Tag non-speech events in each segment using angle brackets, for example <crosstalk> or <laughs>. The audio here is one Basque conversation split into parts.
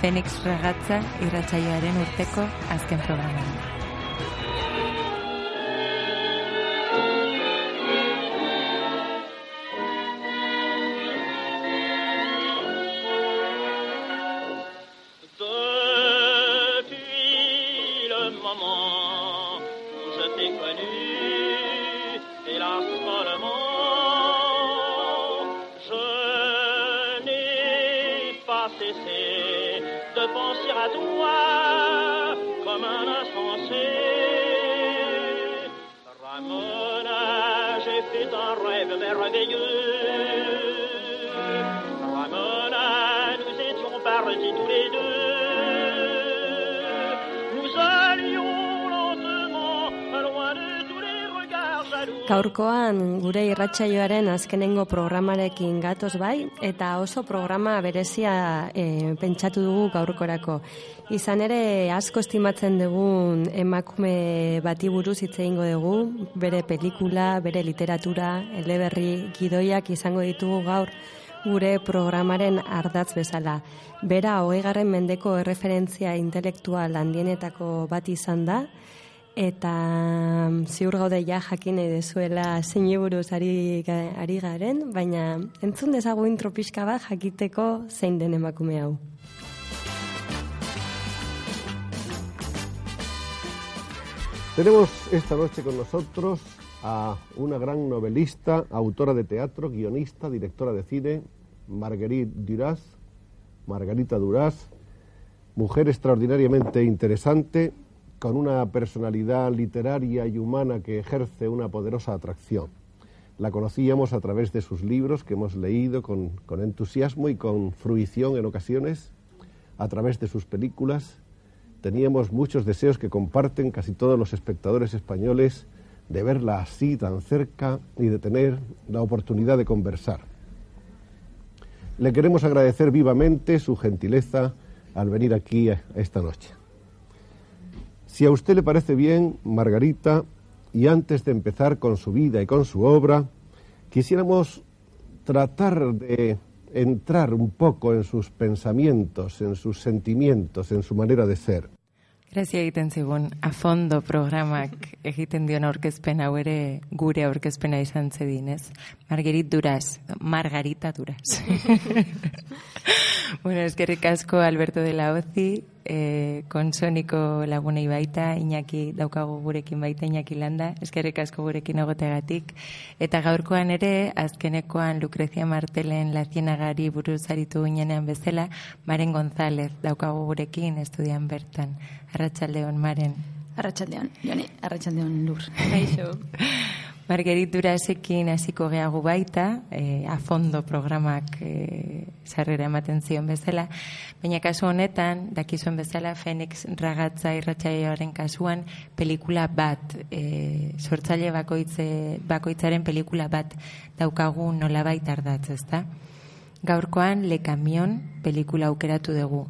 Phoenix Regatza irratsaioaren urteko azken programan. Gaurkoan gure irratsaioaren azkenengo programarekin gatoz bai, eta oso programa berezia e, pentsatu dugu gaurkorako. Izan ere, asko estimatzen dugun emakume bati buruz hitz egingo dugu, bere pelikula, bere literatura, eleberri, gidoiak izango ditugu gaur gure programaren ardatz bezala. Bera, hogeigarren mendeko erreferentzia intelektual handienetako bat izan da, eta mm, ziur gaude ja jakin dezuela zein buruz ari, ari garen, baina entzun dezagu intro pixka bat jakiteko zein den emakume hau. Tenemos esta noche con nosotros a una gran novelista, autora de teatro, guionista, directora de cine, Marguerite Duras, Margarita Duras, mujer extraordinariamente interesante, con una personalidad literaria y humana que ejerce una poderosa atracción. La conocíamos a través de sus libros que hemos leído con, entusiasmo y con fruición en ocasiones, a través de sus películas. Teníamos muchos deseos que comparten casi todos los espectadores españoles de verla así tan cerca y de tener la oportunidad de conversar. Le queremos agradecer vivamente su gentileza al venir aquí esta noche. Si a usted le parece bien, Margarita, y antes de empezar con su vida y con su obra, quisiéramos tratar de entrar un poco en sus pensamientos, en sus sentimientos, en su manera de ser. Grazia egiten zigun, afondo programak egiten dion aurkezpen hau ere gure aurkezpena izan zedin, ez? Margerit Duraz, Margarita Duraz. <laughs> bueno, eskerrik asko Alberto de la Ozi, eh, konsoniko lagunei baita, Iñaki daukagu gurekin baita, Iñaki landa, eskerrik asko gurekin egotegatik. Eta gaurkoan ere, azkenekoan Lucrecia Martelen lazienagari buruz aritu ginenean bezala, Maren González daukagu gurekin estudian bertan. Arratsaldeon Maren. Arratxaldeon, Joni, arratxaldeon lur. <laughs> Margerit Durasekin hasiko geagu baita, e, a fondo programak e, sarrera ematen zion bezala, baina kasu honetan, dakizuen bezala, Fenix Ragatza irratsaioaren kasuan, pelikula bat, e, sortzaile bakoitze, bakoitzaren pelikula bat daukagu nolabait ardatz, ezta? Gaurkoan Le Camion pelikula aukeratu dugu.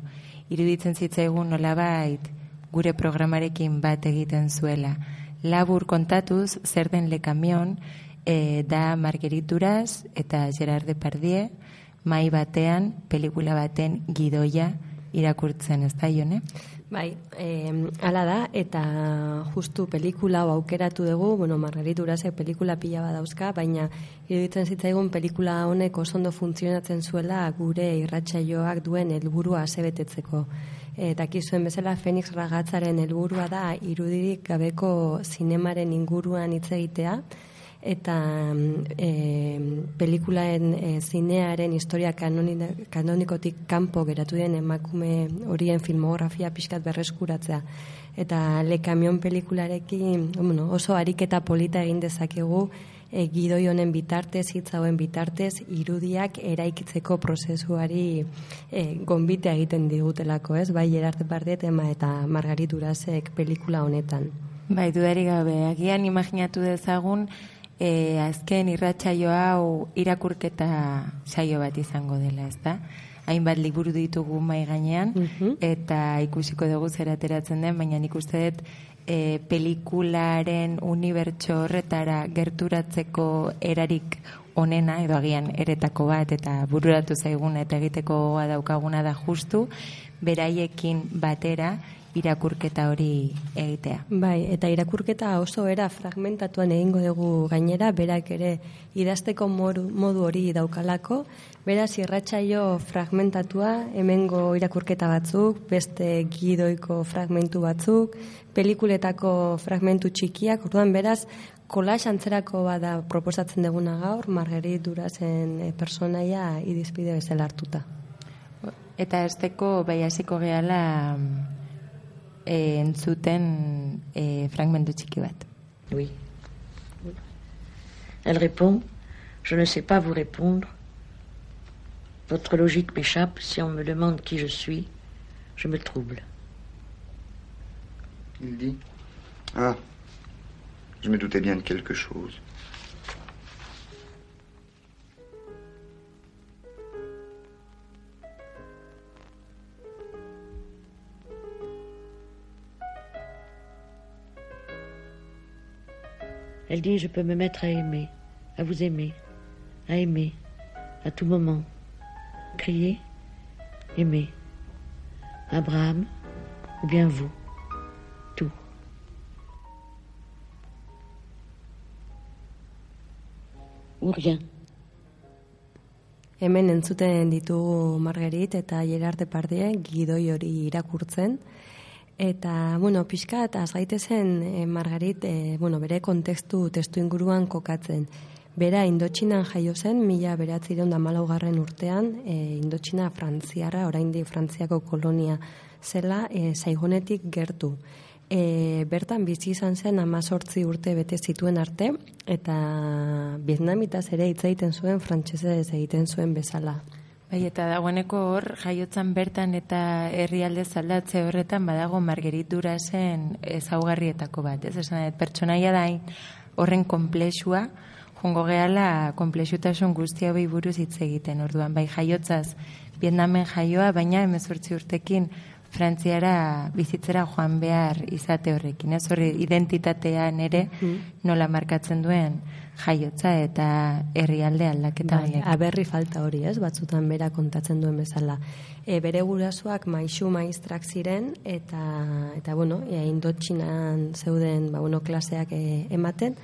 Iruditzen zitzaigun nolabait gure programarekin bat egiten zuela. Labur kontatuz, zer den Le Camion, e, da Marguerite Duras eta Gerard Depardieu, mai batean, pelikula baten gidoia irakurtzen, ez da, Ione? Bai, eh, ala da, eta justu pelikula hau aukeratu dugu, bueno, Margarit Urasek pelikula pila badauzka, baina iruditzen zitzaigun pelikula honek oso ondo funtzionatzen zuela gure irratsaioak duen helburua asebetetzeko. E, dakizuen bezala Fenix Ragatzaren helburua da irudirik gabeko zinemaren inguruan hitz egitea, eta e, pelikulaen e, zinearen historia kanoni- kanonikotik kanpo geratu den emakume horien filmografia pixkat berreskuratzea. Eta Le Camion pelikularekin bueno, oso ariketa polita egin dezakegu e, gidoi honen bitartez, hitz hauen bitartez, irudiak eraikitzeko prozesuari e, gonbitea egiten digutelako, ez? Bai, Gerard Depardieu ema eta Margarit Urasek pelikula honetan. Bai, dudari gabe, agian imaginatu dezagun, e, azken irratsaio hau irakurketa saio bat izango dela, ez da? Hainbat liburu ditugu mai gainean, eta ikusiko dugu zer ateratzen den, baina nik uste dut e, pelikularen unibertso horretara gerturatzeko erarik onena, edo agian eretako bat, eta bururatu zaiguna eta egiteko daukaguna da justu, beraiekin batera irakurketa hori egitea. Bai, eta irakurketa oso era fragmentatuan egingo dugu gainera, berak ere idazteko modu, modu hori daukalako, beraz irratsaio fragmentatua, hemengo irakurketa batzuk, beste gidoiko fragmentu batzuk, pelikuletako fragmentu txikiak, orduan beraz, kolax antzerako bada proposatzen duguna gaur, Margarit Durazen eh, personaia idizpide bezala hartuta. Eta esteko bai hasiko gehala e, entzuten e, fragmentu txiki bat. Oui. Elle répond Je ne sais pas vous répondre. Votre logique m'échappe. Si on me demande qui je suis, je me trouble. Il dit Ah, je me doutais bien de quelque chose. Elle dit Je peux me mettre à aimer, à vous aimer, à aimer, à tout moment. Crier, aimer. Abraham, ou bien vous. Tout. Ou rien. Hemen entzuten ditugu Margarit eta Gerard Depardieu gidoi hori irakurtzen. Eta, bueno, pixka eta azgaitezen e, Margarit, e, bueno, bere kontekstu testu inguruan kokatzen. Bera Indotxinan jaio zen, mila da malaugarren urtean, e, Indotxina frantziarra, oraindik frantziako kolonia zela, e, zaigonetik gertu. E, bertan bizi izan zen amazortzi urte bete zituen arte, eta vietnamitaz ere hitz egiten zuen, frantsesez egiten zuen bezala. Bai, eta dagoeneko hor, jaiotzan bertan eta herrialde zaldatze horretan badago Margerit Durasen ezaugarrietako bat. Ez esan, pertsonaia da hain horren konplexua, jongo gehala konplexutasun guztia hori buruz hitz egiten. Orduan, bai jaiotzaz, Vietnamen jaioa, baina emezortzi urtekin Frantziara bizitzera joan behar izate horrekin. Ez horri identitatean ere nola markatzen duen jaiotza eta herrialde aldaketa Bai, aberri falta hori, ez, batzutan bera kontatzen duen bezala. E, bere gurasoak maixu maistrak ziren, eta, eta bueno, e, indotxinan zeuden, ba, bueno, klaseak e, ematen,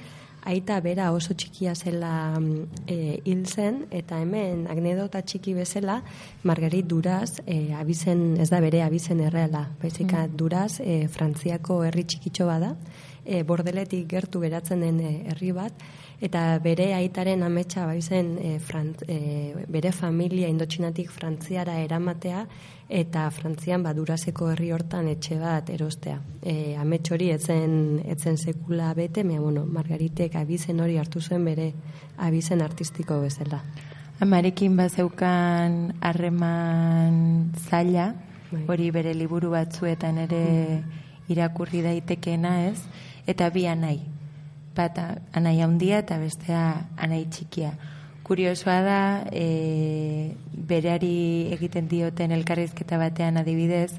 aita bera oso txikia zela mm, e, hil zen, eta hemen agnedota txiki bezala, Margarit Duraz, e, abizen, ez da bere abizen erreala, baizika Duraz, e, Frantziako herri txikitxo bada, e, bordeletik gertu geratzen den e, herri bat, eta bere aitaren ametsa bai zen e, frant, e, bere familia indotxinatik frantziara eramatea eta frantzian badurazeko herri hortan etxe bat erostea. E, amets hori etzen, etzen sekula bete, mea, bueno, Margaritek abizen hori hartu zuen bere abizen artistiko bezala. Amarekin bazeukan harreman zaila, hori bere liburu batzuetan ere irakurri daitekeena ez, eta bi anai. Bata anai handia eta bestea anai txikia. Kuriosoa da, e, bereari egiten dioten elkarrizketa batean adibidez,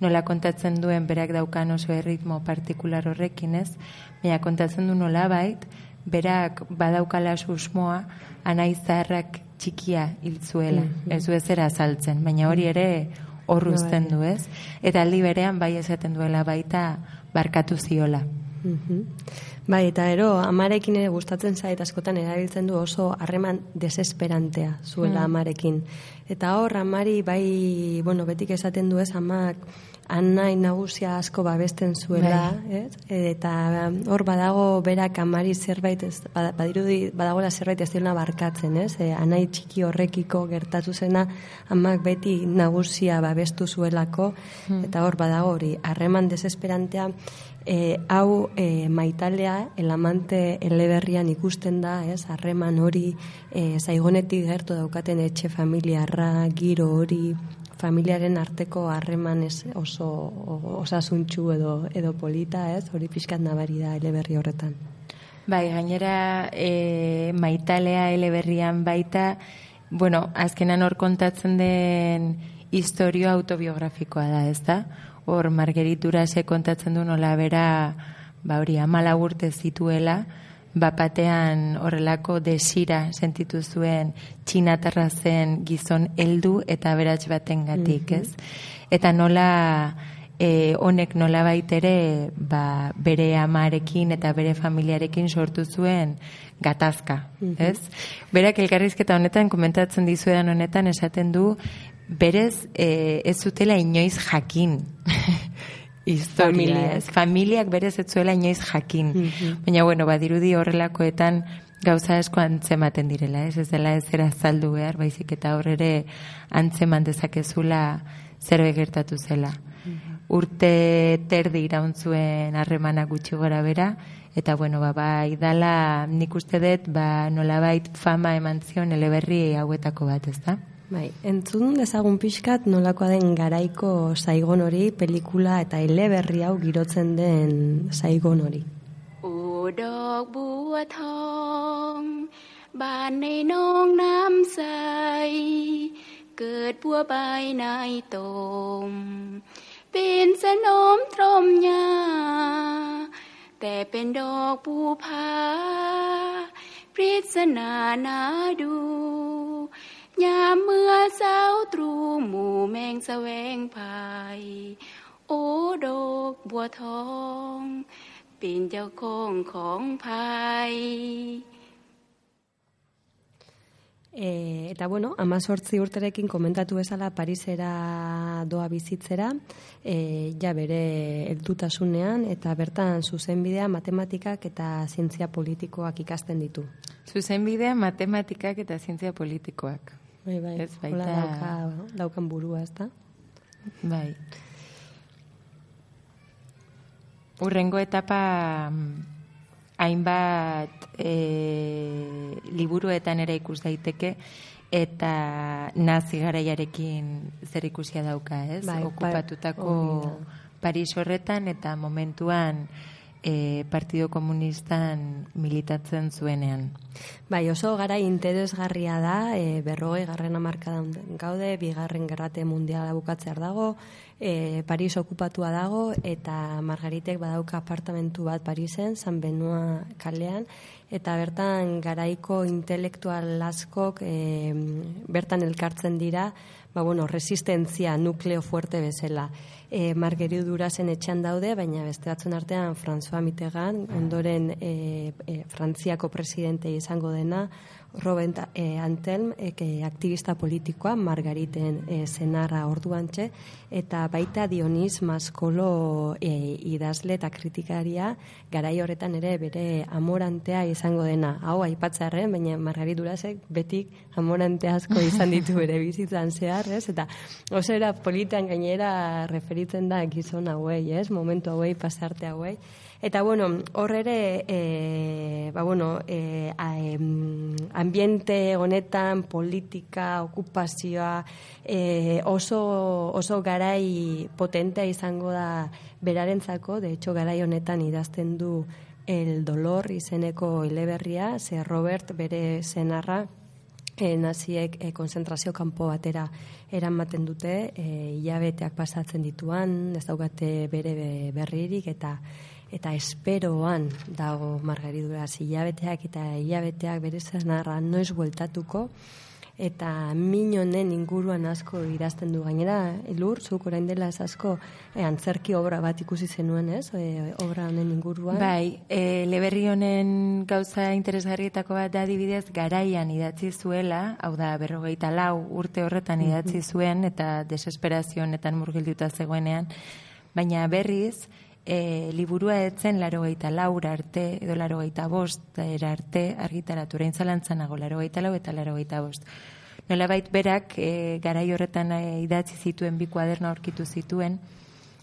nola kontatzen duen berak daukan oso erritmo partikular horrekin ez, baina kontatzen du nola bait, berak badaukala susmoa anai zaharrak txikia hiltzuela, Mhm. ez du ezera azaltzen, baina hori ere hor uzten du, ez? Eta aldi berean bai esaten duela baita barkatu ziola. Mhm. Bai, eta ero, amarekin ere gustatzen zait askotan erabiltzen du oso harreman desesperantea zuela Mm. amarekin. Eta hor, amari bai, bueno, betik esaten du ez, amak anai nagusia asko babesten zuela, ez? Eta hor badago berak amari zerbait, ez, badirudi badagoela zerbait ez diona barkatzen, ez? E, anai txiki horrekiko gertatu zena amak beti nagusia babestu zuelako, Hmm. eta hor badago hori, harreman desesperantea, e, hau e, maitalea, el amante eleberrian ikusten da, ez, harreman hori, e, zaigonetik gertu daukaten etxe familiarra, giro hori, familiaren arteko harreman ez oso osasuntxu edo edo polita, ez? Hori pixkat nabari da eleberri horretan. Bai, gainera e, maitalea eleberrian baita, bueno, azkenan hor kontatzen den historio autobiografikoa da, ez da? Hor Marguerite Durase kontatzen du nola bera, ba hori, amala urte zituela, bapatean horrelako desira sentitu zuen txinatarra zen gizon heldu eta aberats baten gatik, Mhm. ez? Eta nola e, honek nola baitere ba, bere amarekin eta bere familiarekin sortu zuen gatazka, Mhm. ez? Berak elkarrizketa honetan komentatzen dizuedan honetan esaten du berez e, ez zutela inoiz jakin <laughs> historia, ez? Familiak berez ez zuela inoiz jakin. Mhm. Baina, bueno, badirudi horrelakoetan gauza asko antzematen direla, ez? Ez dela ez zera azaldu behar, baizik eta hor ere antzeman dezakezula zerbait gertatu zela. Urte terdi iraun zuen harremana gutxi gora bera, eta bueno, ba, bai, dala nik uste dut, ba, nolabait fama eman zion eleberri hauetako bat, ez da? Bai, entzun dezagun pixkat nolakoa den garaiko saigon hori, pelikula eta eleberri hau girotzen den saigon hori. โอ้ดอกบัวทองบานในน้องน้ำใสเกิดบัวใบในตม เป็นสนมตรมยาแต่เป็นดอกปูผาปริศนานาดู ยามเมื่อเช้าตรู่หมู่แมงแสวงภาย โอ้ดอกบัวทอง เป็นเจ้าของของภัย E, eta bueno, amazortzi urterekin komentatu bezala Parisera doa bizitzera, e, ja bere heldutasunean eta bertan zuzenbidea matematikak eta zientzia politikoak ikasten ditu. Zuzenbidea matematikak eta zientzia politikoak. Bai, bai, Ez hola baita... dauka, daukan burua, ezta? Bai. Urrengo etapa mm, hainbat e, liburuetan ere ikus daiteke eta nazi garaiarekin zer ikusia dauka, ez? Bai, pa- Okupatutako hori Paris horretan eta momentuan e, Partido Komunistan militatzen zuenean. Bai, oso gara interesgarria da, e, berrogei garren amarkadan gaude, bigarren gerrate mundiala bukatzear dago, e, Paris okupatua dago, eta Margaritek badauka apartamentu bat Parisen, San Benua kalean, eta bertan garaiko intelektual askok e, bertan elkartzen dira, ba, bueno, resistentzia nukleo fuerte bezala. E, Marguerite Durasen etxean daude, baina beste batzun artean François Mitterrand, ondoren e, e, Frantziako presidente izango dena, Robert e, Antelm, e, aktivista politikoa, Margariten e, senarra orduantxe, eta baita Dionis Maskolo e, idazle eta kritikaria, garai horretan ere bere amorantea izango dena. Hau aipatzarren, baina Margarit Durasek betik amorante asko izan ditu bere bizitzan zehar, ez? Eta oso era politan gainera referitzen da gizon hauei, ez? Momentu hauei, pasarte hauei. Eta bueno, hor ere, e, ba bueno, e, a, em, ambiente honetan, politika, okupazioa, e, oso, oso garai potentea izango da berarentzako, de hecho garai honetan idazten du el dolor izeneko eleberria, ze Robert bere senarra, e, naziek e, konzentrazio kanpo batera eramaten dute, e, hilabeteak pasatzen dituan, ez daukate bere be- berririk, eta eta esperoan dago margaridura. Hilabeteak eta hilabeteak bere zenarra noiz bueltatuko, eta min honen inguruan asko idazten du gainera, lur, zuk orain dela ez asko e, antzerki obra bat ikusi zenuen, ez? E, obra honen inguruan. Bai, e, leberri honen gauza interesgarrietako bat da adibidez garaian idatzi zuela, hau da berrogeita lau urte horretan idatzi zuen eta desesperazio honetan murgilduta zegoenean, baina berriz, e, liburua etzen laro gaita laura arte, edo laro gaita bost era arte argitaratu, orain zalantzanago laro gaita lau eta laro gaita bost. Nolabait berak e, garai horretan e, idatzi zituen bi kuaderno aurkitu zituen,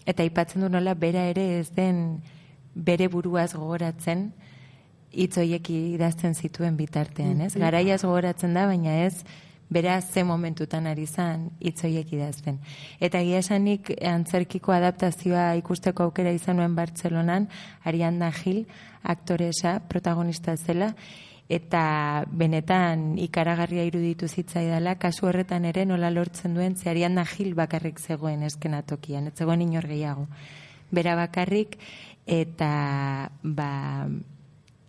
eta aipatzen du nola bera ere ez den bere buruaz gogoratzen hitz horiek idazten zituen bitartean, ez? Mhm. Garaiaz gogoratzen da, baina ez bera ze momentutan ari zan hitz horiek idazten. Eta egia esanik antzerkiko adaptazioa ikusteko aukera izan nuen Bartzelonan, Arianda Gil, aktoresa, protagonista zela, eta benetan ikaragarria iruditu zitzaidala, kasu horretan ere nola lortzen duen, ze Arianda Gil bakarrik zegoen eskenatokian, ez zegoen inor gehiago. Bera bakarrik, eta ba,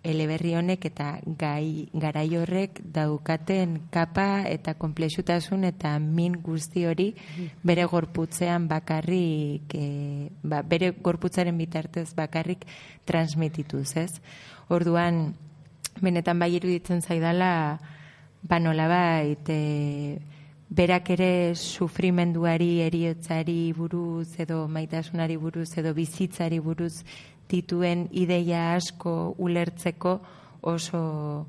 eleberri honek eta gai, garai horrek daukaten kapa eta komplexutasun eta min guzti hori bere gorputzean bakarrik e, ba, bere gorputzaren bitartez bakarrik transmitituz, ez? Orduan, benetan bai iruditzen zaidala ba nolabait e, berak ere sufrimenduari, eriotzari buruz edo maitasunari buruz edo bizitzari buruz dituen ideia asko ulertzeko oso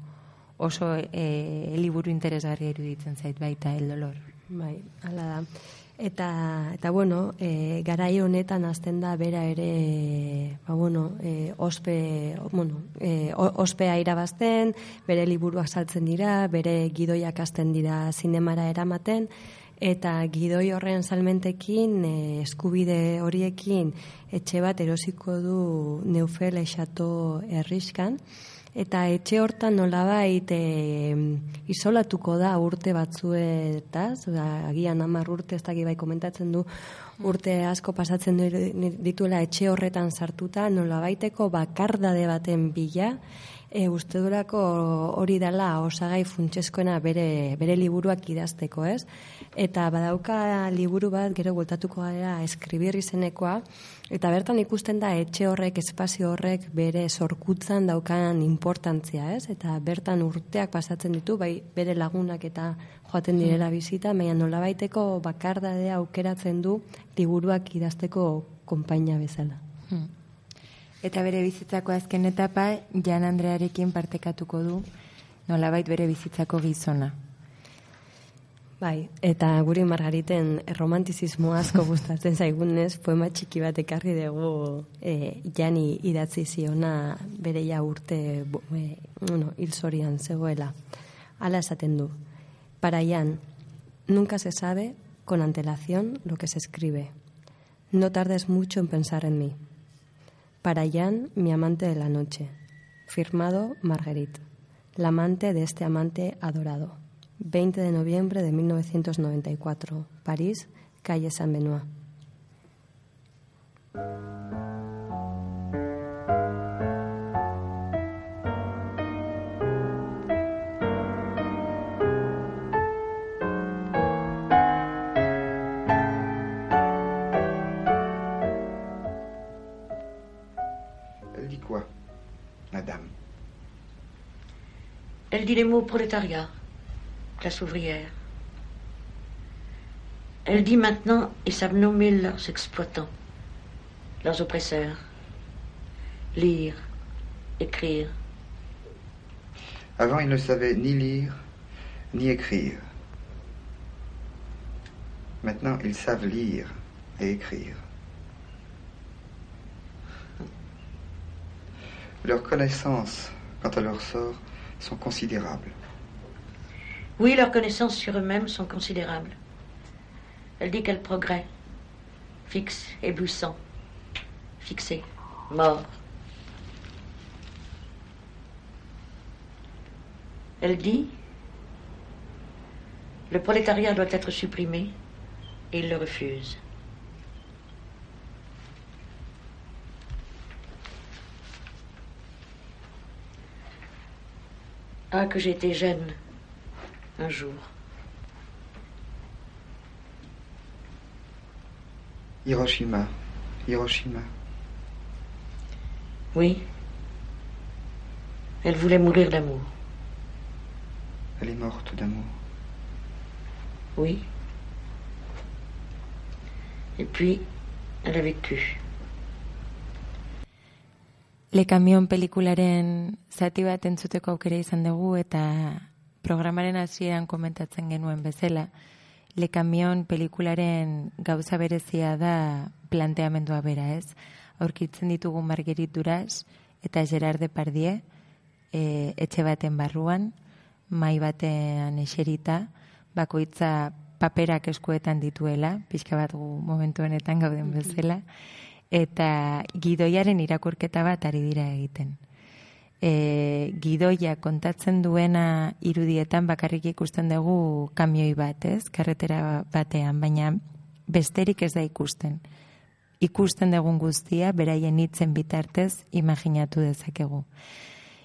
oso e, liburu interesgarria iruditzen zait baita el dolor. Bai, hala da. Eta, eta bueno, e, garai honetan azten da bera ere, ba bueno, e, ospe, bueno, e, ospea irabazten, bere liburuak saltzen dira, bere gidoiak hasten dira zinemara eramaten, eta gidoi horren salmentekin, e, eskubide horiekin, etxe bat erosiko du Neufel Eixato herriskan, Eta etxe hortan nolabait e, isolatuko da urte batzuetaz, agian hamar urte ez daki bai komentatzen du urte asko pasatzen dituela etxe horretan sartuta, nolabaiteko bakardade baten bila, e, uste durako hori dela osagai funtseskoena bere, bere liburuak idazteko, ez? Eta badauka liburu bat, gero bueltatuko gara eskribir izenekoa, eta bertan ikusten da etxe horrek, espazio horrek bere sorkutzan daukan importantzia, ez? Eta bertan urteak pasatzen ditu, bai bere lagunak eta joaten direla bizita, baina nolabaiteko bakardadea aukeratzen du liburuak idazteko konpainia bezala. Hmm. Eta bere bizitzako azken etapa Jan Andrearekin partekatuko du nolabait bere bizitzako gizona. Bai, eta guri margariten romantizismo asko gustatzen <laughs> zaigunez, poema txiki bat ekarri dugu e, jani idatzi ziona bere ja urte e, bueno, hil zorian zegoela. Hala esaten du. Para Jan, nunca se sabe con antelación lo que se escribe. No tardes mucho en pensar en mí. Para Jan, mi amante de la noche. Firmado Marguerite, la amante de este amante adorado. 20 de noviembre de 1994, París, calle Saint-Benoît. Elle dit les mots prolétariat, classe ouvrière. Elle dit maintenant, ils savent nommer leurs exploitants, leurs oppresseurs, lire, écrire. Avant, ils ne savaient ni lire, ni écrire. Maintenant, ils savent lire et écrire. Leurs connaissances, quant à leur sort, sont considérables. Oui, leurs connaissances sur eux-mêmes sont considérables. Elle dit quel progrès, fixe, éblouissant, fixé, mort. Elle dit le prolétariat doit être supprimé et il le refuse. Que j'étais jeune un jour. Hiroshima, Hiroshima. Oui. Elle voulait mourir d'amour. Elle est morte d'amour. Oui. Et puis, elle a vécu. Le Camion pelikularen zati bat entzuteko aukera izan dugu eta programaren hasieran komentatzen genuen bezala, Le Camion pelikularen gauza berezia da planteamendua bera, ez? Aurkitzen ditugu Marguerite Duras eta Gerard Depardieu e, etxe baten barruan, mai batean eserita, bakoitza paperak eskuetan dituela, pixka bat gu momentu honetan gauden bezala, eta gidoiaren irakurketa bat ari dira egiten. E, gidoia kontatzen duena irudietan bakarrik ikusten dugu kamioi bat, ez? Karretera batean, baina besterik ez da ikusten. Ikusten dugun guztia, beraien hitzen bitartez, imaginatu dezakegu.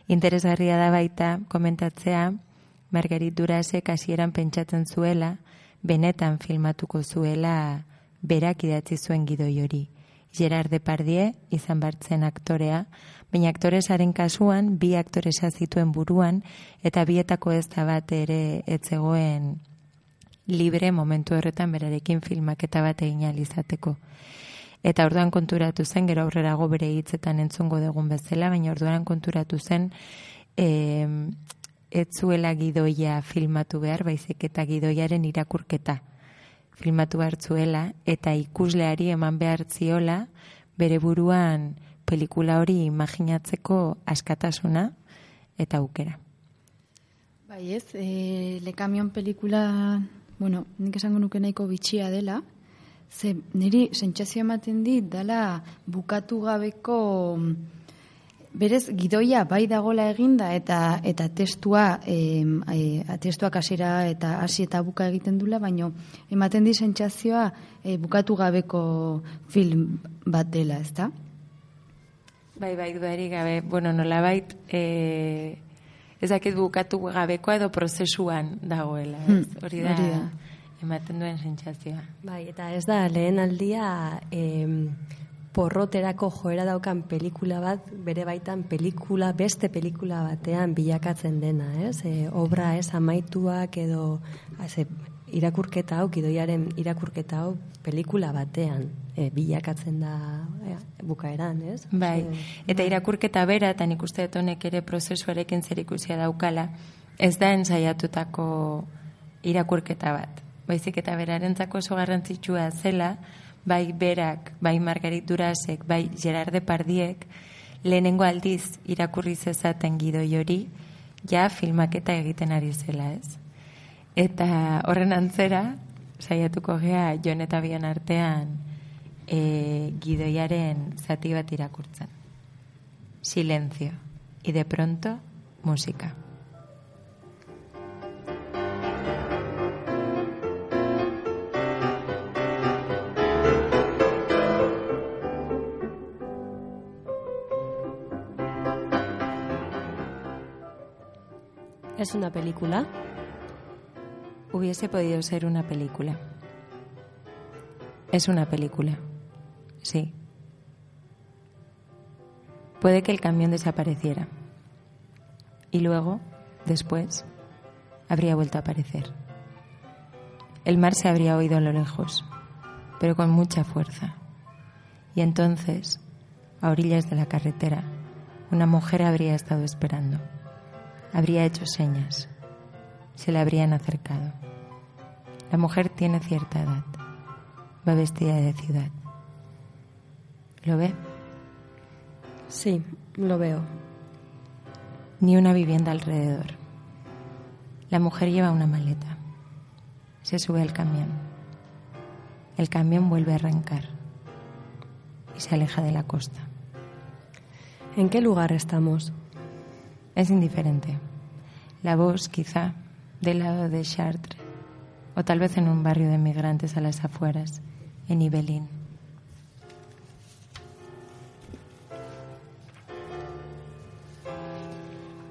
Interesgarria da baita komentatzea, Margarit Durasek hasieran pentsatzen zuela, benetan filmatuko zuela berak idatzi zuen gidoi hori. Gerard Depardieu izan bartzen aktorea, baina aktoresaren kasuan bi aktoresa zituen buruan eta bietako ez da bat ere etzegoen libre momentu horretan berarekin filmaketa bat egin ahal izateko. Eta orduan konturatu zen, gero aurrerago bere hitzetan entzungo dugun bezala, baina orduan konturatu zen e, ez zuela gidoia filmatu behar, baizik eta gidoiaren irakurketa filmatu behar zuela, eta ikusleari eman behar ziola bere buruan pelikula hori imaginatzeko askatasuna eta aukera. Bai ez, e, Le Camion pelikula, bueno, nik esango nuke nahiko bitxia dela, ze niri sentsazio ematen dit, dala bukatu gabeko berez gidoia bai dagola eginda eta eta testua e, e, testuak hasiera eta hasi eta buka egiten dula baino ematen di sentsazioa e, bukatu gabeko film bat dela, ezta? Bai, bai, dudarik gabe, bueno, nolabait, eh, ez dakit bukatu gabekoa edo prozesuan dagoela, ez? Hmm, Hori da, hori da. ematen duen sentsazioa. Bai, eta ez da lehen aldia em, porroterako joera daukan pelikula bat, bere baitan pelikula, beste pelikula batean bilakatzen dena, ez? E, obra ez amaituak edo ze, irakurketa hau, gidoiaren irakurketa hau pelikula batean e, bilakatzen da e, bukaeran, ez? Bai, Ze- eta irakurketa bera, eta nik uste honek ere prozesuarekin zer ikusia daukala, ez da ensaiatutako irakurketa bat. Baizik eta berarentzako oso garrantzitsua zela, bai berak, bai Margarit Durasek, bai Gerard Depardiek, lehenengo aldiz irakurri zezaten gidoi hori, ja filmaketa egiten ari zela, ez? Eta horren antzera, saiatuko gea Jon eta Bion artean e, gidoiaren zati bat irakurtzen. Silencio. Y de pronto, música. ¿Es una película? Hubiese podido ser una película. Es una película. Sí. Puede que el camión desapareciera. Y luego, después, habría vuelto a aparecer. El mar se habría oído a lo lejos, pero con mucha fuerza. Y entonces, a orillas de la carretera, una mujer habría estado esperando. Habría hecho señas. Se le habrían acercado. La mujer tiene cierta edad. Va vestida de ciudad. ¿Lo ve? Sí, lo veo. Ni una vivienda alrededor. La mujer lleva una maleta. Se sube al camión. El camión vuelve a arrancar y se aleja de la costa. ¿En qué lugar estamos? Es indiferente. La voz, quizá, del lado de Chartres, o tal vez en un barrio de migrantes a las afueras, en Ibelín.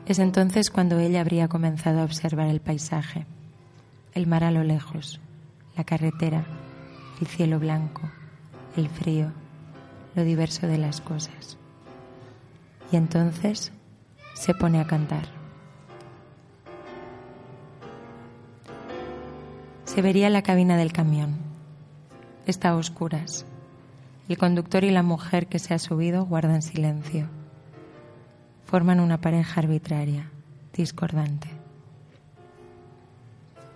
Es entonces cuando ella habría comenzado a observar el paisaje, el mar a lo lejos, la carretera, el cielo blanco, el frío, lo diverso de las cosas. Y entonces se pone a cantar. Se vería la cabina del camión. Está a oscuras. El conductor y la mujer que se ha subido guardan silencio. Forman una pareja arbitraria, discordante.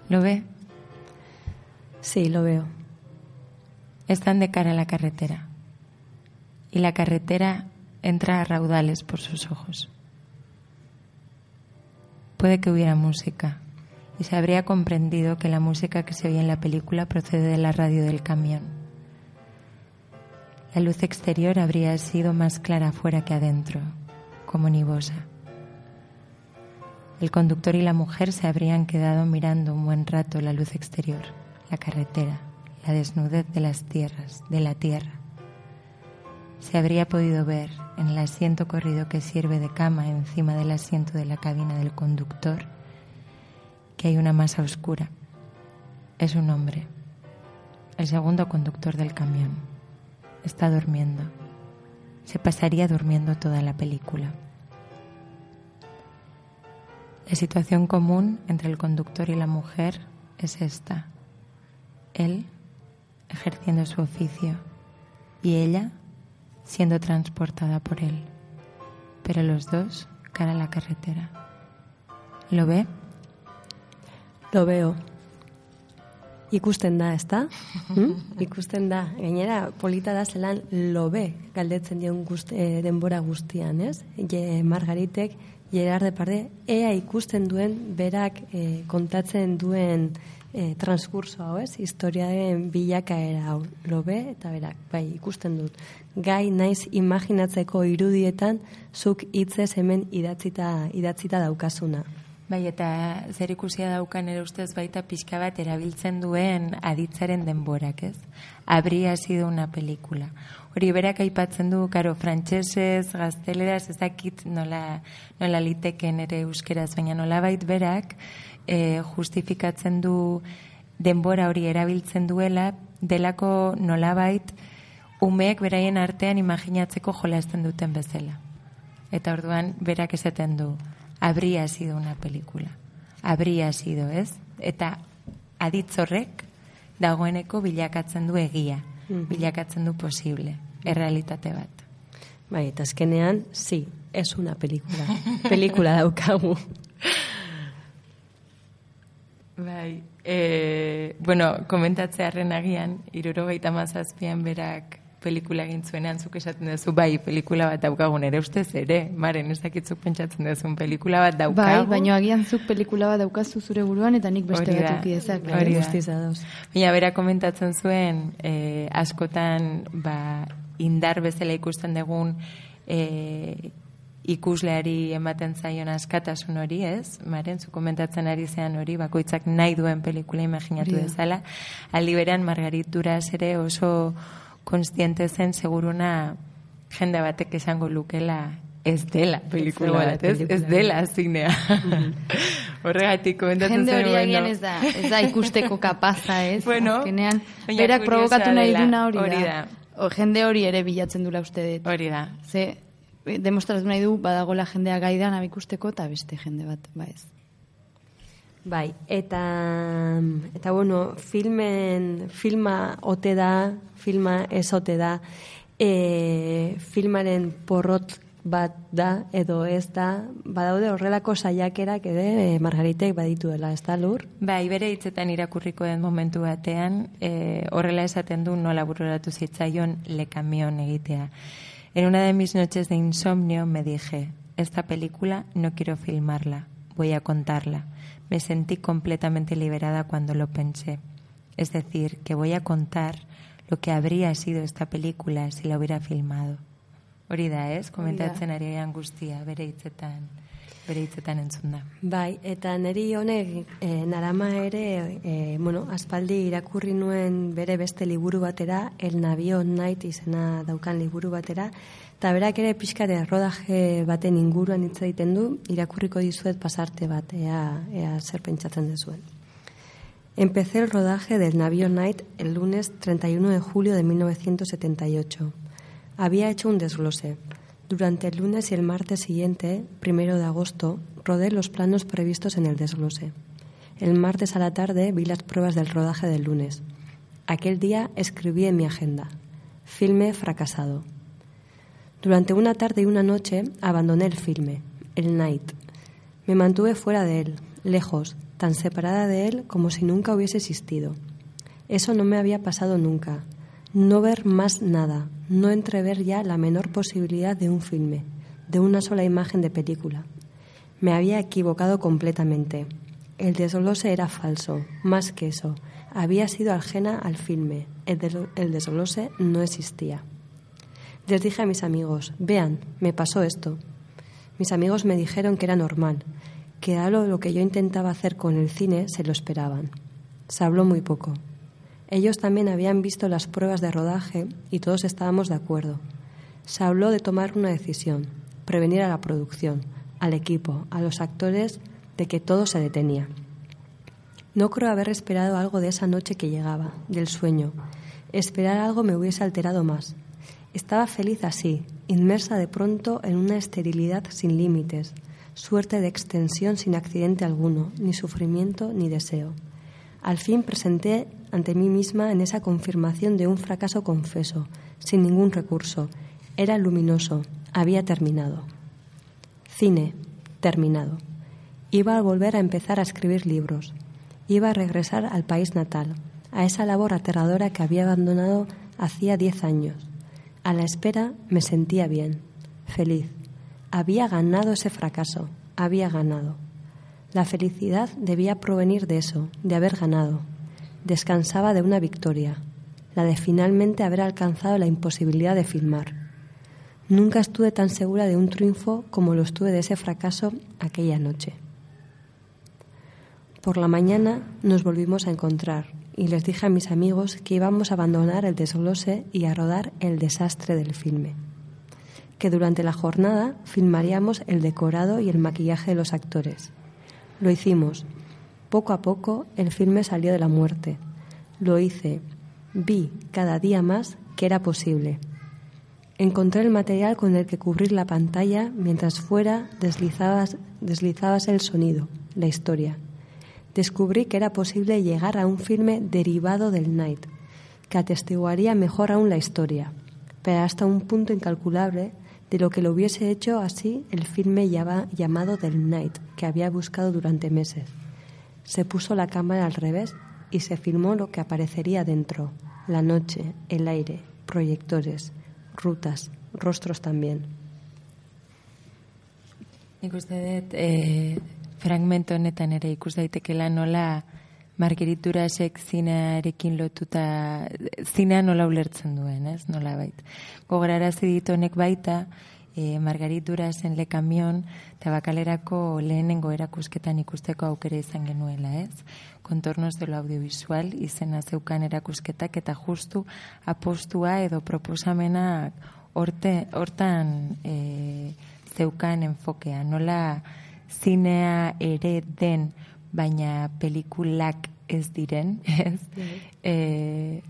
¿Lo ve? Sí, lo veo. Están de cara a la carretera. Y la carretera entra a raudales por sus ojos. Puede que hubiera música, y se habría comprendido que la música que se oye en la película procede de la radio del camión. La luz exterior habría sido más clara afuera que adentro, como nivosa. El conductor y la mujer se habrían quedado mirando un buen rato la luz exterior, la carretera, la desnudez de las tierras, de la tierra. Se habría podido ver en el asiento corrido que sirve de cama encima del asiento de la cabina del conductor que hay una masa oscura. Es un hombre, el segundo conductor del camión. Está durmiendo. Se pasaría durmiendo toda la película. La situación común entre el conductor y la mujer es esta. Él ejerciendo su oficio y ella siendo transportada por él. Pero los dos cara a la carretera. ¿Lo ve? Lo veo. Ikusten da, ezta? <laughs> Hmm? Ikusten da. Gainera, polita da zelan lo be galdetzen dion guzti, eh, denbora guztian, ez? Je, Margaritek, Gerard Deparde, ea ikusten duen berak eh, kontatzen duen eh, transkurso hau, ez? Historiaren bilakaera hau, lo be, eta berak, bai, ikusten dut. Gai naiz imaginatzeko irudietan zuk hitzez hemen idatzita, idatzita daukazuna. Bai, eta zer ikusia daukan ere ustez baita pixka bat erabiltzen duen aditzaren denborak, ez? Habría sido una película. Hori berak aipatzen du, karo, frantsesez, gazteleraz, ez dakit nola, nola liteken ere euskeraz, baina nola bait berak e, justifikatzen du denbora hori erabiltzen duela, delako nolabait umeek beraien artean imaginatzeko jolasten duten bezala. Eta orduan berak esaten du, habría sido una película. Habría sido, ez? Eta aditzorrek dagoeneko bilakatzen du egia, bilakatzen du posible, errealitate bat. Bai, eta azkenean, sí, es una película. <laughs> Pelikula daukagu. Bai, e, bueno, komentatzearen agian, irurogeita mazazpian berak pelikula egin zuenean zuk esaten duzu, bai, pelikula bat daukagun ere ustez ere, maren ez dakitzuk pentsatzen duzun pelikula bat Bai, daukagu. baina agian zuk pelikula bat daukazu zure buruan eta nik beste bat uki dezak. hori. Guztiz ados. Baina bera komentatzen zuen, eh, askotan ba, indar bezala ikusten dugun eh, ikusleari ematen zaion askatasun hori, ez? Maren, zu komentatzen ari zean hori, bakoitzak nahi duen pelikula imaginatu da. dezala. Aldi berean, Margarit Duras ere oso konstiente zen seguruna jende batek esango lukela ez dela pelikula zegoela bat, ez, ez dela zinea. <laughs> Horregatik komentatzen Jende hori bueno, agian ez da, ez da ikusteko kapaza, ez? Bueno, Azkenean, berak provokatu nahi duna hori, hori da. O, jende hori ere bilatzen dula uste dut. Hori da. Ze, eh, demostratu nahi du, badagola jendea gaidan abikusteko eta beste jende bat, ba ez. Bai, eta, eta bueno, filmen, filma ote da, filma ez ote da, e, filmaren porrot bat da, edo ez da, badaude horrelako saiakerak ere e, Margaritek baditu dela, ez da lur? Bai, bere hitzetan irakurriko den momentu batean, e, horrela esaten du nola bururatu zitzaion le camión egitea. En una de mis noches de insomnio me dije, esta película no quiero filmarla, voy a contarla. Me sentí completamente liberada cuando lo pensé. Es decir, que voy a contar lo que habría sido esta película si la hubiera filmado. Hori da, ez? Komentatzen ari garen guztia, bere hitzetan, bere hitzetan entzun da. Bai, eta neri honek e, narama ere, e, bueno, aspaldi irakurri nuen bere beste liburu batera, El Navio Night izena daukan liburu batera, eta berak ere pixkare rodaje baten inguruan hitz egiten du, irakurriko dizuet pasarte bat, ea, ea zer pentsatzen dezuen. Empecé el rodaje del Navío Night el lunes 31 de julio de 1978. Había hecho un desglose. Durante el lunes y el martes siguiente, primero de agosto, rodé los planos previstos en el desglose. El martes a la tarde vi las pruebas del rodaje del lunes. Aquel día escribí en mi agenda, filme fracasado. Durante una tarde y una noche abandoné el filme, el Night. Me mantuve fuera de él, lejos, tan separada de él como si nunca hubiese existido. Eso no me había pasado nunca. No ver más nada, no entrever ya la menor posibilidad de un filme, de una sola imagen de película. Me había equivocado completamente. El desglose era falso, más que eso. Había sido ajena al filme. El, el desglose no existía. Les dije a mis amigos, vean, me pasó esto. Mis amigos me dijeron que era normal, que algo lo que yo intentaba hacer con el cine se lo esperaban. Se habló muy poco. Ellos también habían visto las pruebas de rodaje y todos estábamos de acuerdo. Se habló de tomar una decisión, prevenir a la producción, al equipo, a los actores de que todo se detenía. No creo haber esperado algo de esa noche que llegaba, del sueño. Esperar algo me hubiese alterado más. Estaba feliz así, inmersa de pronto en una esterilidad sin límites, suerte de extensión sin accidente alguno, ni sufrimiento ni deseo. Al fin presenté ante mí misma en esa confirmación de un fracaso confeso, sin ningún recurso. Era luminoso, había terminado. Cine, terminado. Iba a volver a empezar a escribir libros. Iba a regresar al país natal, a esa labor aterradora que había abandonado hacía diez años. A la espera me sentía bien, feliz. Había ganado ese fracaso, había ganado. La felicidad debía provenir de eso, de haber ganado. Descansaba de una victoria, la de finalmente haber alcanzado la imposibilidad de filmar. Nunca estuve tan segura de un triunfo como lo estuve de ese fracaso aquella noche. Por la mañana nos volvimos a encontrar y les dije a mis amigos que íbamos a abandonar el desglose y a rodar el desastre del filme. Que durante la jornada filmaríamos el decorado y el maquillaje de los actores. Lo hicimos. Poco a poco el filme salió de la muerte. Lo hice. Vi cada día más que era posible. Encontré el material con el que cubrir la pantalla mientras fuera deslizabas, deslizabas el sonido, la historia. Descubrí que era posible llegar a un filme derivado del Night, que atestiguaría mejor aún la historia, pero hasta un punto incalculable de lo que lo hubiese hecho así el filme llama- llamado del Night, que había buscado durante meses. Se puso la cámara al revés y se filmó lo que aparecería dentro, la noche, el aire, proyectores, rutas, rostros también. Nik uste dut, e, fragmento honetan ere ikus daitekela nola Margeriturasek zinearekin lotuta, zinea nola ulertzen duen, ez? Nola bait. Gogorarazi dit honek baita, e, Margariturasen le kamion, eta bakalerako lehenengo erakusketan ikusteko aukera izan genuela, ez? Kontornos de lo audiovisual izena zeukan erakusketak eta justu apostua edo proposamenak horte, hortan e, zeukan enfokea. Nola zinea ere den, baina pelikulak ez diren, ez? E,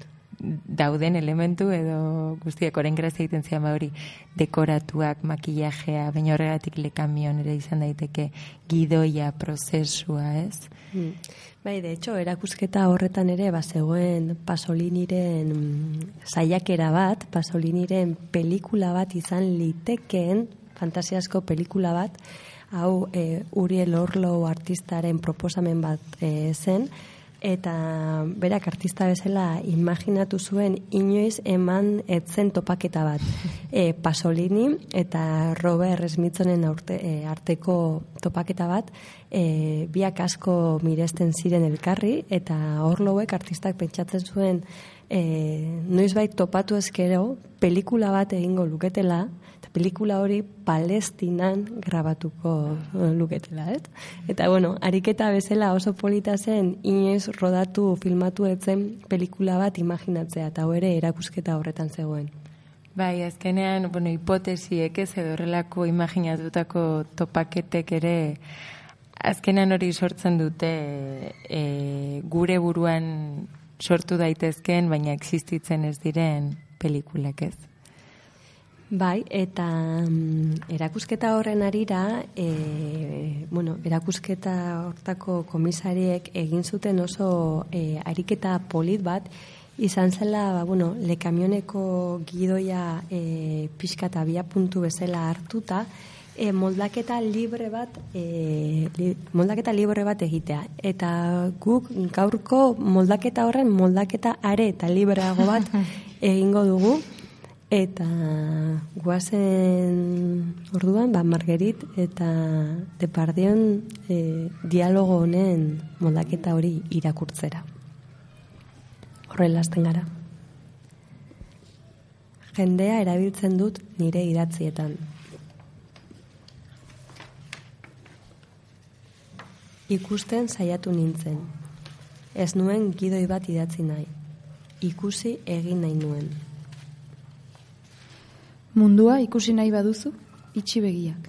dauden elementu edo guztiak orain grazia egiten zian ba hori dekoratuak, makillajea, baina horregatik lekamion ere izan daiteke gidoia, prozesua, ez? Mm. Bai, de hecho, erakusketa horretan ere bazegoen Pasoliniren mm, saiakera bat, Pasoliniren pelikula bat izan litekeen, fantasiasko pelikula bat, hau e, Uriel Orlo artistaren proposamen bat e, zen, eta berak artista bezala imaginatu zuen inoiz eman etzen topaketa bat. E, Pasolini eta Robert Smithsonen aurte, e, arteko topaketa bat, e, biak asko miresten ziren elkarri, eta Orlowek artistak pentsatzen zuen e, noizbait topatu ezkero, pelikula bat egingo luketela, eta pelikula hori palestinan grabatuko eh, luketela, ez? Eta, bueno, ariketa bezala oso polita zen, inoiz rodatu, filmatu etzen pelikula bat imaginatzea, eta ere erakusketa horretan zegoen. Bai, azkenean, bueno, hipotesiek ez edo horrelako imaginatutako topaketek ere azkenan hori sortzen dute e, gure buruan sortu daitezkeen, baina existitzen ez diren pelikulak ez. Bai, eta mm, erakusketa horren arira, e, bueno, erakusketa hortako komisariek egin zuten oso e, ariketa polit bat, izan zela, ba, bueno, lekamioneko gidoia e, pixka eta puntu bezala hartuta, e, moldaketa libre bat e, li, moldaketa libre bat egitea. Eta guk gaurko moldaketa horren moldaketa are eta libreago bat <laughs> egingo dugu. Eta guazen orduan ba Margerit eta Depardion e, dialogo honen moldaketa hori irakurtzera. Horrela hasten gara. Jendea erabiltzen dut nire idatzietan Ikusten saiatu nintzen. Ez nuen gidoi bat idatzi nahi. Ikusi egin nahi nuen. Mundua ikusi nahi baduzu, itxi begiak.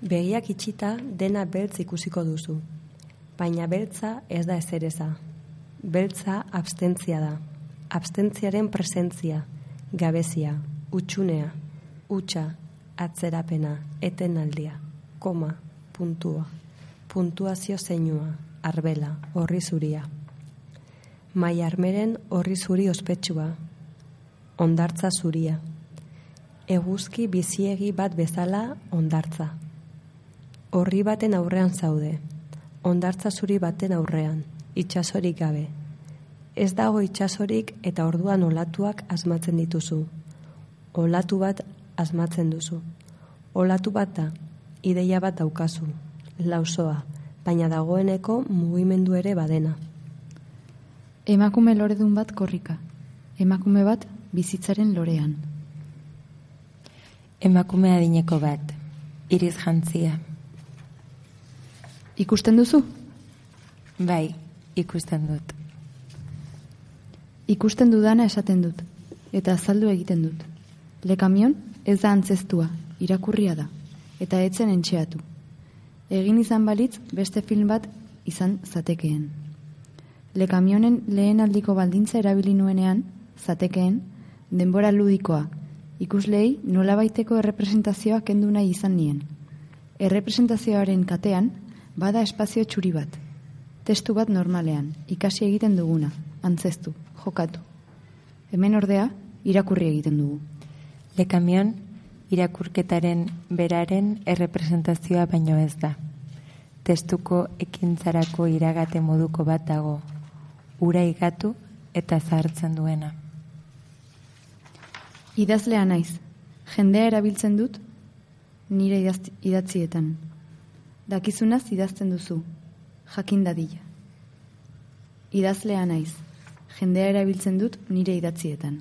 Begiak itxita dena beltz ikusiko duzu. Baina beltza ez da ezereza. Beltza abstentzia da. Abstentziaren presentzia, gabezia, utxunea, utxa, atzerapena, etenaldia, koma, puntua puntuazio zeinua, arbela, horri zuria. Mai armeren horri zuri ospetsua, ondartza zuria. Eguzki biziegi bat bezala ondartza. Horri baten aurrean zaude, ondartza zuri baten aurrean, itxasorik gabe. Ez dago itxasorik eta orduan olatuak asmatzen dituzu. Olatu bat asmatzen duzu. Olatu bat da, ideia bat daukazu, lausoa, baina dagoeneko mugimendu ere badena. Emakume loredun bat korrika. Emakume bat bizitzaren lorean. Emakume adineko bat, iriz jantzia. Ikusten duzu? Bai, ikusten dut. Ikusten dudana esaten dut, eta azaldu egiten dut. Le kamion ez da antzestua, irakurria da, eta etzen entxeatu. Egin izan balitz beste film bat izan zatekeen. Le kamionen lehen aldiko baldintza erabili nuenean, zatekeen, denbora ludikoa, ikuslei nolabaiteko errepresentazioa kendu nahi izan nien. Errepresentazioaren katean, bada espazio txuri bat. Testu bat normalean, ikasi egiten duguna, antzestu, jokatu. Hemen ordea, irakurri egiten dugu. Le kamion irakurketaren beraren errepresentazioa baino ez da. Testuko ekintzarako iragate moduko bat dago, ura igatu eta zahartzen duena. Idazlea naiz, jendea erabiltzen dut nire idatzietan. Dakizunaz idazten duzu, jakin dadila. Idazlea naiz, jendea erabiltzen dut nire idatzietan.